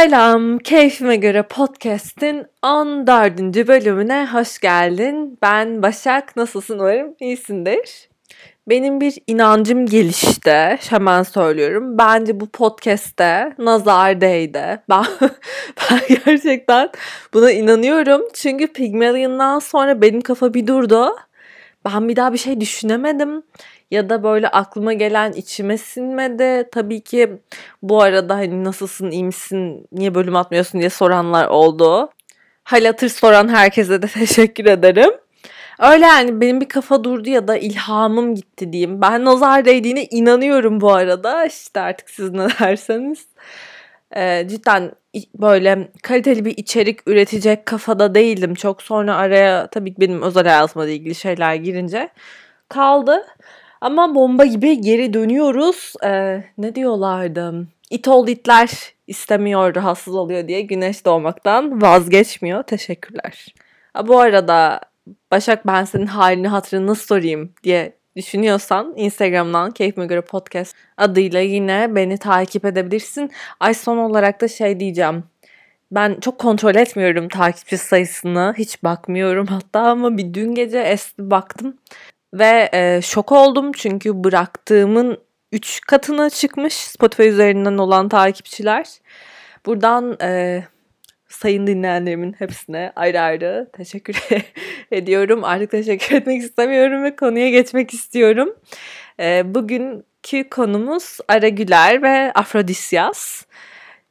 Selam, Keyfime Göre Podcast'in 14. bölümüne hoş geldin. Ben Başak, nasılsın umarım iyisindir. Benim bir inancım gelişti, hemen söylüyorum. Bence bu podcast'te nazar değdi. Ben, ben gerçekten buna inanıyorum. Çünkü Pygmalion'dan sonra benim kafa bir durdu. Ben bir daha bir şey düşünemedim ya da böyle aklıma gelen içime sinmedi. Tabii ki bu arada hani nasılsın, iyi misin, niye bölüm atmıyorsun diye soranlar oldu. Hal hatır soran herkese de teşekkür ederim. Öyle yani benim bir kafa durdu ya da ilhamım gitti diyeyim. Ben nazar değdiğine inanıyorum bu arada. İşte artık siz ne derseniz. Ee, cidden böyle kaliteli bir içerik üretecek kafada değildim. Çok sonra araya tabii benim özel hayatıma ilgili şeyler girince kaldı. Ama bomba gibi geri dönüyoruz. Ee, ne diyorlardı? İt ol itler istemiyor, rahatsız oluyor diye güneş doğmaktan vazgeçmiyor. Teşekkürler. Ha, bu arada Başak ben senin halini hatırını nasıl sorayım diye düşünüyorsan Instagram'dan Keyfime Göre Podcast adıyla yine beni takip edebilirsin. Ay son olarak da şey diyeceğim. Ben çok kontrol etmiyorum takipçi sayısını. Hiç bakmıyorum hatta ama bir dün gece esti baktım. Ve e, şok oldum çünkü bıraktığımın 3 katına çıkmış Spotify üzerinden olan takipçiler. Buradan e, sayın dinleyenlerimin hepsine ayrı ayrı teşekkür ediyorum. Artık teşekkür etmek istemiyorum ve konuya geçmek istiyorum. E, bugünkü konumuz Ara Güler ve Afrodisyas.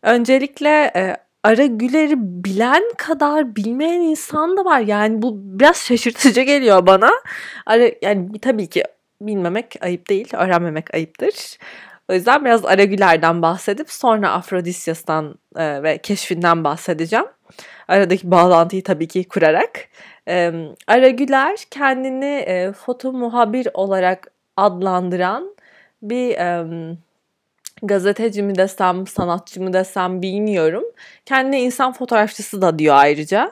Öncelikle e, Ara Güler'i bilen kadar bilmeyen insan da var. Yani bu biraz şaşırtıcı geliyor bana. Ara, yani tabii ki bilmemek ayıp değil, öğrenmemek ayıptır. O yüzden biraz Ara Güler'den bahsedip sonra Afrodisyas'tan e, ve keşfinden bahsedeceğim. Aradaki bağlantıyı tabii ki kurarak. E, Ara Güler kendini e, foto muhabir olarak adlandıran bir... E, gazeteci mi desem, sanatçı mı desem bilmiyorum. Kendi insan fotoğrafçısı da diyor ayrıca.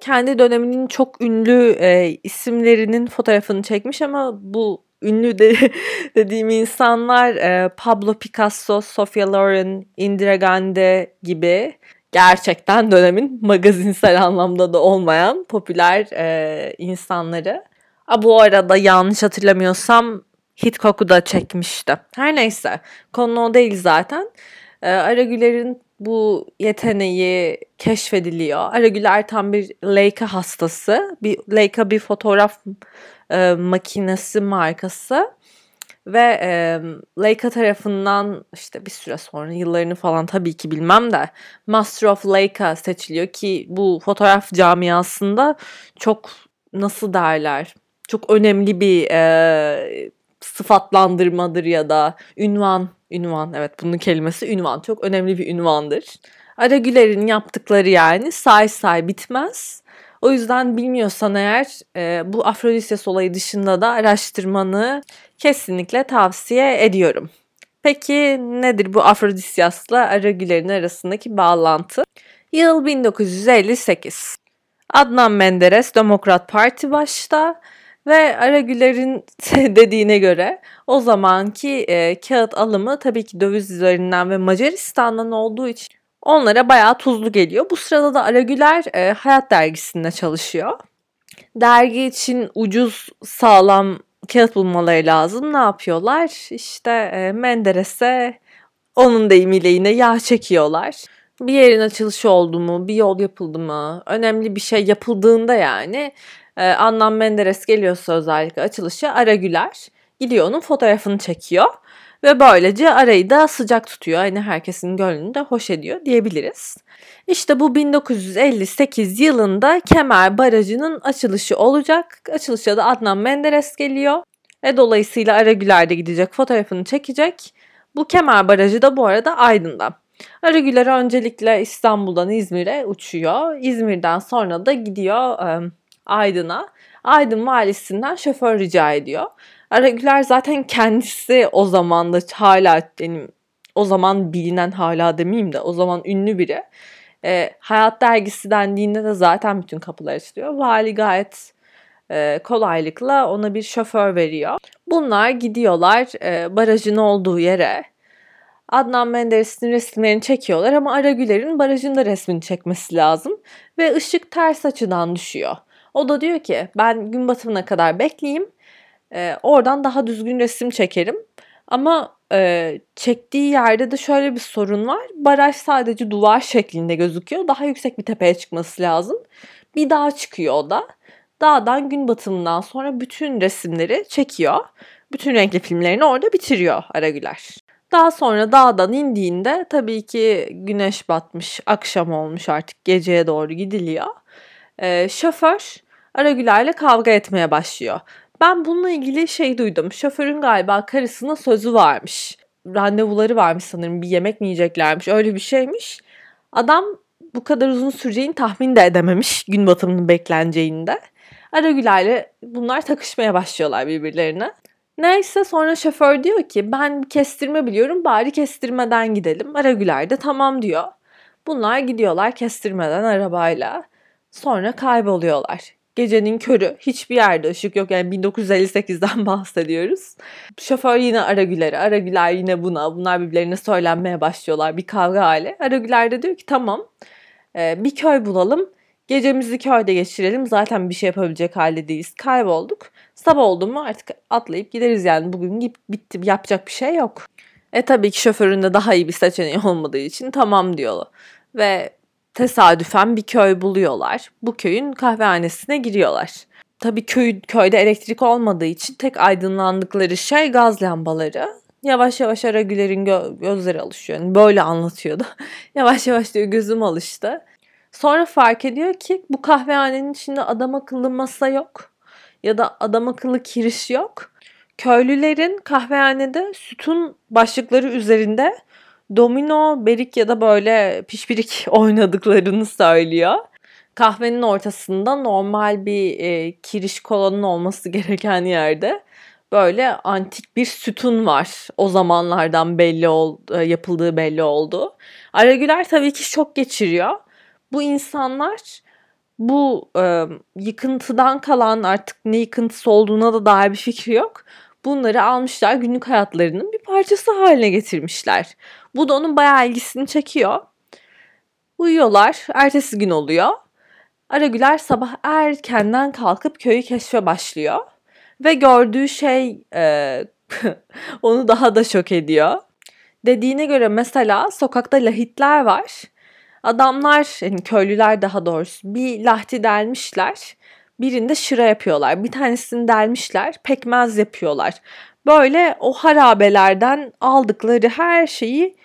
Kendi döneminin çok ünlü e, isimlerinin fotoğrafını çekmiş ama bu ünlü de, dediğim insanlar e, Pablo Picasso, Sofia Loren, Indira Gandhi gibi gerçekten dönemin magazinsel anlamda da olmayan popüler e, insanları. A, bu arada yanlış hatırlamıyorsam Hitchcock'u da çekmişti. Her neyse konu o değil zaten. Ee, Aragüler'in bu yeteneği keşfediliyor. Aragüler tam bir Leica hastası. Bir Leica bir fotoğraf e, makinesi markası. Ve e, Leica tarafından işte bir süre sonra yıllarını falan tabii ki bilmem de Master of Leica seçiliyor ki bu fotoğraf camiasında çok nasıl derler çok önemli bir e, sıfatlandırmadır ya da ünvan, ünvan evet bunun kelimesi ünvan çok önemli bir ünvandır. Aragüler'in yaptıkları yani say say bitmez. O yüzden bilmiyorsan eğer e, bu Afrodisyas olayı dışında da araştırmanı kesinlikle tavsiye ediyorum. Peki nedir bu Afrodisyas'la Aragüler'in arasındaki bağlantı? Yıl 1958. Adnan Menderes Demokrat Parti başta, ve Aragüler'in dediğine göre o zamanki e, kağıt alımı tabii ki döviz üzerinden ve Macaristan'dan olduğu için onlara bayağı tuzlu geliyor. Bu sırada da Aragüler e, Hayat Dergisi'nde çalışıyor. Dergi için ucuz sağlam kağıt bulmaları lazım. Ne yapıyorlar? İşte e, Menderes'e onun deyimiyle yine yağ çekiyorlar. Bir yerin açılışı oldu mu, bir yol yapıldı mı, önemli bir şey yapıldığında yani e, Adnan Menderes geliyorsa özellikle açılışı Ara Güler gidiyor onun fotoğrafını çekiyor. Ve böylece arayı da sıcak tutuyor. Hani herkesin gönlünü de hoş ediyor diyebiliriz. İşte bu 1958 yılında Kemer Barajı'nın açılışı olacak. Açılışa da Adnan Menderes geliyor. Ve dolayısıyla Aragüler de gidecek fotoğrafını çekecek. Bu Kemer Barajı da bu arada Aydın'da. Aragüler öncelikle İstanbul'dan İzmir'e uçuyor. İzmir'den sonra da gidiyor Aydın'a. Aydın valisinden şoför rica ediyor. Aragüler zaten kendisi o zaman da hala benim o zaman bilinen hala demeyeyim de o zaman ünlü biri. E, Hayat dergisi dendiğinde de zaten bütün kapılar açılıyor. Vali gayet e, kolaylıkla ona bir şoför veriyor. Bunlar gidiyorlar e, barajın olduğu yere. Adnan Menderes'in resimlerini çekiyorlar ama Aragüler'in barajın da resmini çekmesi lazım. Ve ışık ters açıdan düşüyor. O da diyor ki ben gün batımına kadar bekleyeyim. E, oradan daha düzgün resim çekerim. Ama e, çektiği yerde de şöyle bir sorun var. Baraj sadece duvar şeklinde gözüküyor. Daha yüksek bir tepeye çıkması lazım. Bir dağ çıkıyor o da. Dağdan gün batımından sonra bütün resimleri çekiyor. Bütün renkli filmlerini orada bitiriyor Aragüler. Daha sonra dağdan indiğinde tabii ki güneş batmış, akşam olmuş artık geceye doğru gidiliyor. Ee, şoför Aragüler'le kavga etmeye başlıyor. Ben bununla ilgili şey duydum. Şoförün galiba karısına sözü varmış. Randevuları varmış sanırım. Bir yemek mi yiyeceklermiş. Öyle bir şeymiş. Adam bu kadar uzun süreceğini tahmin de edememiş gün batımının bekleneceğinde. Aragüler'le bunlar takışmaya başlıyorlar birbirlerine. Neyse sonra şoför diyor ki ben kestirme biliyorum bari kestirmeden gidelim. Aragüler de tamam diyor. Bunlar gidiyorlar kestirmeden arabayla. Sonra kayboluyorlar. Gecenin körü hiçbir yerde ışık yok yani 1958'den bahsediyoruz. Şoför yine Aragüler'e, Aragüler yine buna. Bunlar birbirlerine söylenmeye başlıyorlar bir kavga hali. Aragüler de diyor ki tamam bir köy bulalım Gecemizi köyde geçirelim. Zaten bir şey yapabilecek halde değiliz. Kaybolduk. Sabah oldu mu artık atlayıp gideriz yani. Bugün bitti. Yapacak bir şey yok. E tabii ki şoförün de daha iyi bir seçeneği olmadığı için tamam diyor. Ve tesadüfen bir köy buluyorlar. Bu köyün kahvehanesine giriyorlar. Tabii köy, köyde elektrik olmadığı için tek aydınlandıkları şey gaz lambaları. Yavaş yavaş Aragüler'in gö- gözleri alışıyor. Yani böyle anlatıyordu. yavaş yavaş diyor gözüm alıştı. Sonra fark ediyor ki bu kahvehanenin içinde adam akıllı masa yok. Ya da adam akıllı kiriş yok. Köylülerin kahvehanede sütun başlıkları üzerinde domino, berik ya da böyle pişpirik oynadıklarını söylüyor. Kahvenin ortasında normal bir e, kiriş kolonun olması gereken yerde böyle antik bir sütun var. O zamanlardan belli ol, e, yapıldığı belli oldu. Aragüler tabii ki şok geçiriyor bu insanlar bu e, yıkıntıdan kalan artık ne yıkıntısı olduğuna da dair bir fikri yok. Bunları almışlar günlük hayatlarının bir parçası haline getirmişler. Bu da onun bayağı ilgisini çekiyor. Uyuyorlar. Ertesi gün oluyor. Aragüler sabah erkenden kalkıp köyü keşfe başlıyor. Ve gördüğü şey e, onu daha da şok ediyor. Dediğine göre mesela sokakta lahitler var Adamlar, yani köylüler daha doğrusu bir lahti delmişler. Birinde şıra yapıyorlar. Bir tanesini delmişler. Pekmez yapıyorlar. Böyle o harabelerden aldıkları her şeyi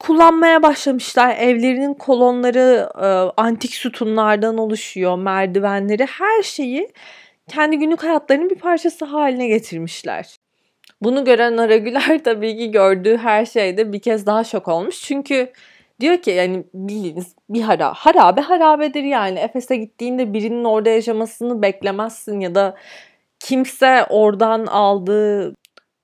kullanmaya başlamışlar. Evlerinin kolonları e, antik sütunlardan oluşuyor. Merdivenleri her şeyi kendi günlük hayatlarının bir parçası haline getirmişler. Bunu gören Aragüler tabii ki gördüğü her şeyde bir kez daha şok olmuş. Çünkü Diyor ki yani bildiğiniz bir hara, harabe harabedir yani. Efes'e gittiğinde birinin orada yaşamasını beklemezsin ya da kimse oradan aldığı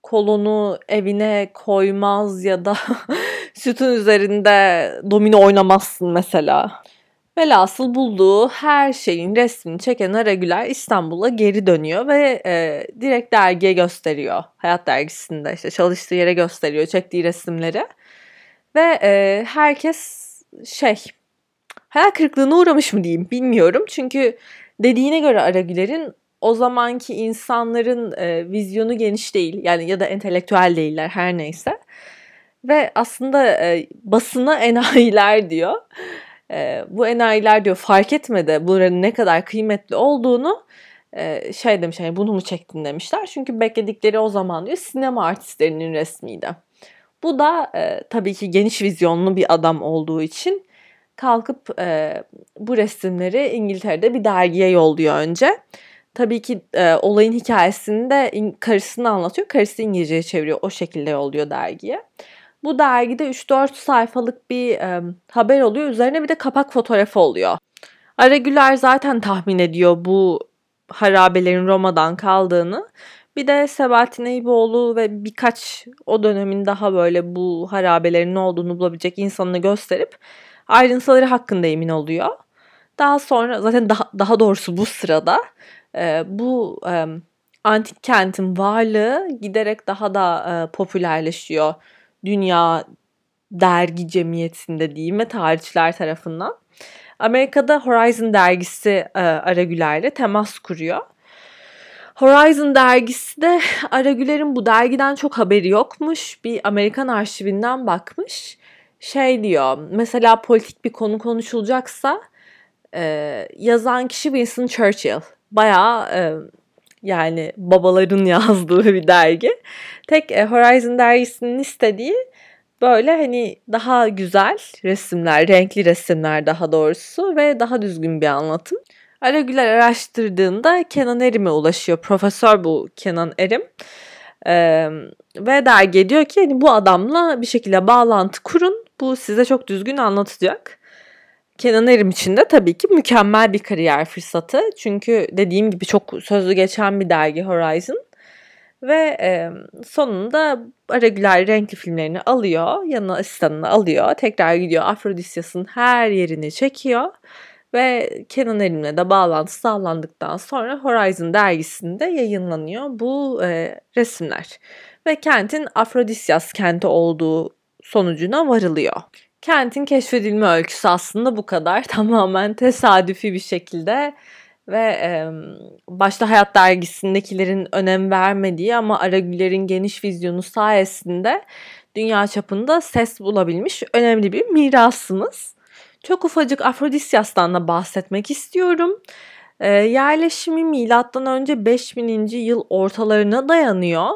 kolonu evine koymaz ya da sütun üzerinde domino oynamazsın mesela. Velhasıl bulduğu her şeyin resmini çeken Aragüler İstanbul'a geri dönüyor ve e, direkt dergiye gösteriyor. Hayat dergisinde işte çalıştığı yere gösteriyor çektiği resimleri. Ve e, herkes şey hayal kırıklığına uğramış mı diyeyim bilmiyorum. Çünkü dediğine göre Aragüler'in o zamanki insanların e, vizyonu geniş değil yani ya da entelektüel değiller her neyse. Ve aslında e, basına enayiler diyor. E, bu enayiler diyor fark etmedi buranın ne kadar kıymetli olduğunu e, şey demiş hani bunu mu çektin demişler. Çünkü bekledikleri o zaman diyor sinema artistlerinin resmiydi. Bu da e, tabii ki geniş vizyonlu bir adam olduğu için kalkıp e, bu resimleri İngiltere'de bir dergiye yolluyor önce. Tabii ki e, olayın hikayesini de karısını anlatıyor. Karısı İngilizceye çeviriyor. O şekilde yolluyor dergiye. Bu dergide 3-4 sayfalık bir e, haber oluyor. Üzerine bir de kapak fotoğrafı oluyor. Aragüler zaten tahmin ediyor bu harabelerin Roma'dan kaldığını. Bir de Sebahattin Eyüboğlu ve birkaç o dönemin daha böyle bu harabelerin ne olduğunu bulabilecek insanını gösterip ayrıntıları hakkında emin oluyor. Daha sonra zaten daha, daha doğrusu bu sırada e, bu e, antik kentin varlığı giderek daha da e, popülerleşiyor. Dünya dergi cemiyetinde diyeyim ve tarihçiler tarafından. Amerika'da Horizon dergisi e, Aragüler'le temas kuruyor. Horizon dergisi de Aragüler'in bu dergiden çok haberi yokmuş. Bir Amerikan arşivinden bakmış. Şey diyor mesela politik bir konu konuşulacaksa e, yazan kişi Winston Churchill. Bayağı e, yani babaların yazdığı bir dergi. Tek e, Horizon dergisinin istediği böyle hani daha güzel resimler, renkli resimler daha doğrusu ve daha düzgün bir anlatım. Aragüler araştırdığında Kenan Erim'e ulaşıyor. Profesör bu Kenan Erim. Ee, ve dergi diyor ki hani bu adamla bir şekilde bağlantı kurun. Bu size çok düzgün anlatacak. Kenan Erim için de tabii ki mükemmel bir kariyer fırsatı. Çünkü dediğim gibi çok sözlü geçen bir dergi Horizon. Ve e, sonunda Aragüler renkli filmlerini alıyor. Yanına asistanını alıyor. Tekrar gidiyor Afrodisyas'ın her yerini çekiyor. Ve Kenan Erim'le de bağlantı sağlandıktan sonra Horizon dergisinde yayınlanıyor bu e, resimler. Ve kentin Afrodisyas kenti olduğu sonucuna varılıyor. Kentin keşfedilme öyküsü aslında bu kadar. Tamamen tesadüfi bir şekilde ve e, başta Hayat dergisindekilerin önem vermediği ama Aragüler'in geniş vizyonu sayesinde dünya çapında ses bulabilmiş önemli bir mirasımız. Çok ufacık Afrodisyas'tan da bahsetmek istiyorum. E, yerleşimi milattan önce 5000. yıl ortalarına dayanıyor.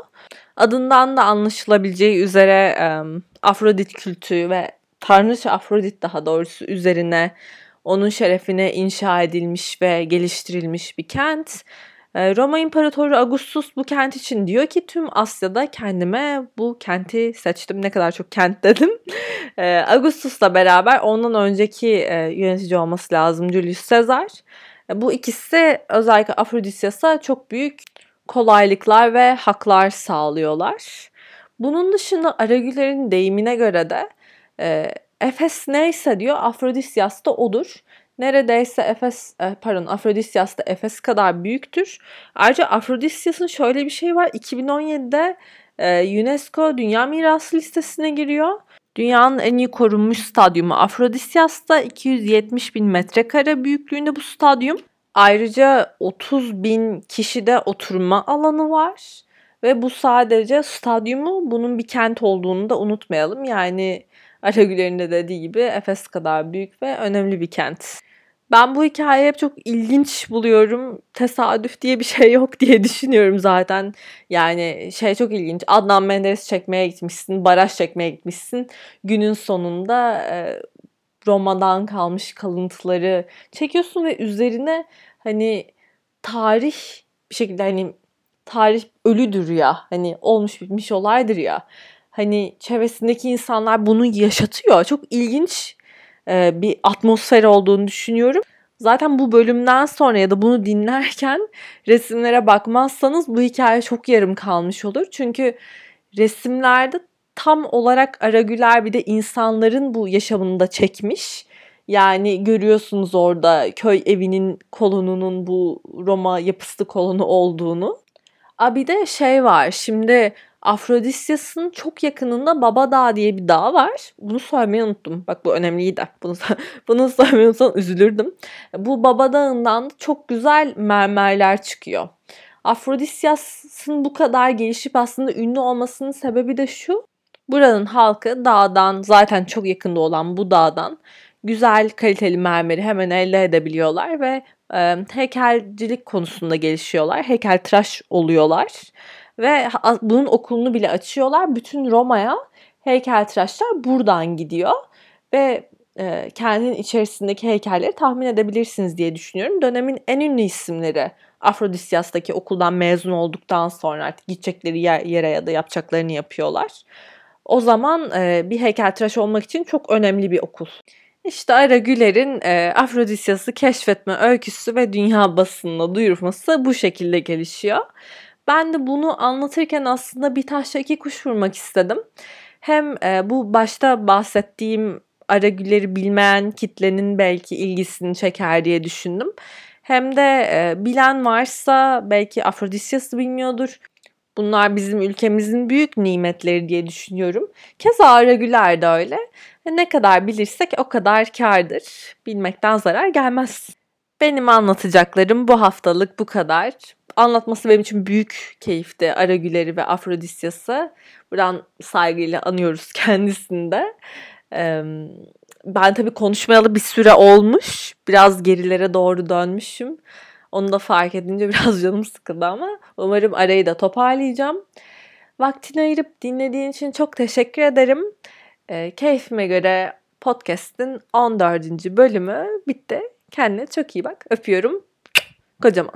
Adından da anlaşılabileceği üzere e, Afrodit kültü ve Tanrıça Afrodit daha doğrusu üzerine onun şerefine inşa edilmiş ve geliştirilmiş bir kent. Ee, Roma İmparatoru Augustus bu kent için diyor ki tüm Asya'da kendime bu kenti seçtim. Ne kadar çok kent dedim. Ee, Augustus'la beraber ondan önceki e, yönetici olması lazım Julius Caesar. E, bu ikisi özellikle Afrodisyas'a çok büyük kolaylıklar ve haklar sağlıyorlar. Bunun dışında Aragüler'in deyimine göre de e, Efes neyse diyor Afrodisyas da odur. Neredeyse Efes e, pardon Afrodisyas da Efes kadar büyüktür. Ayrıca Afrodisyas'ın şöyle bir şey var. 2017'de e, UNESCO Dünya Mirası listesine giriyor. Dünyanın en iyi korunmuş stadyumu Afrodisyas'ta 270 bin metrekare büyüklüğünde bu stadyum. Ayrıca 30 bin kişide oturma alanı var. Ve bu sadece stadyumu bunun bir kent olduğunu da unutmayalım. Yani Aragüler'in de dediği gibi Efes kadar büyük ve önemli bir kent. Ben bu hikayeyi hep çok ilginç buluyorum. Tesadüf diye bir şey yok diye düşünüyorum zaten. Yani şey çok ilginç. Adnan Menderes çekmeye gitmişsin, baraj çekmeye gitmişsin. Günün sonunda e, Roma'dan kalmış kalıntıları çekiyorsun ve üzerine hani tarih bir şekilde hani tarih ölüdür ya. Hani olmuş bitmiş olaydır ya hani çevresindeki insanlar bunu yaşatıyor. Çok ilginç e, bir atmosfer olduğunu düşünüyorum. Zaten bu bölümden sonra ya da bunu dinlerken resimlere bakmazsanız bu hikaye çok yarım kalmış olur. Çünkü resimlerde tam olarak Aragüler bir de insanların bu yaşamını da çekmiş. Yani görüyorsunuz orada köy evinin kolonunun bu Roma yapısı kolonu olduğunu. A bir de şey var. Şimdi Afrodisyas'ın çok yakınında Baba Dağı diye bir dağ var. Bunu söylemeyi unuttum. Bak bu önemliydi. Bunu, bunu söylemeyi unutsam üzülürdüm. Bu Baba Dağı'ndan çok güzel mermerler çıkıyor. Afrodisyas'ın bu kadar gelişip aslında ünlü olmasının sebebi de şu. Buranın halkı dağdan zaten çok yakında olan bu dağdan güzel kaliteli mermeri hemen elde edebiliyorlar ve e, heykelcilik konusunda gelişiyorlar. Heykel tıraş oluyorlar. Ve bunun okulunu bile açıyorlar. Bütün Roma'ya heykeltıraşlar buradan gidiyor. Ve e, kendinin içerisindeki heykelleri tahmin edebilirsiniz diye düşünüyorum. Dönemin en ünlü isimleri Afrodisyas'taki okuldan mezun olduktan sonra artık gidecekleri yer, yere ya da yapacaklarını yapıyorlar. O zaman e, bir heykeltıraş olmak için çok önemli bir okul. İşte Ara Güler'in e, Afrodisyas'ı keşfetme öyküsü ve dünya basınına duyurması bu şekilde gelişiyor. Ben de bunu anlatırken aslında bir taşla iki kuş vurmak istedim. Hem e, bu başta bahsettiğim Aragüler'i bilmeyen kitlenin belki ilgisini çeker diye düşündüm. Hem de e, bilen varsa belki Afrodisyas'ı bilmiyordur. Bunlar bizim ülkemizin büyük nimetleri diye düşünüyorum. Keza Aragüler de öyle. Ne kadar bilirsek o kadar kardır. Bilmekten zarar gelmez. Benim anlatacaklarım bu haftalık bu kadar. Anlatması benim için büyük keyifti Aragüler'i ve Afrodisyas'ı. Buradan saygıyla anıyoruz kendisini de. Ben tabii konuşmayalı bir süre olmuş. Biraz gerilere doğru dönmüşüm. Onu da fark edince biraz canım sıkıldı ama umarım arayı da toparlayacağım. Vaktini ayırıp dinlediğin için çok teşekkür ederim. E, keyfime göre podcast'in 14. bölümü bitti. Kendine çok iyi bak. Öpüyorum. Kocaman.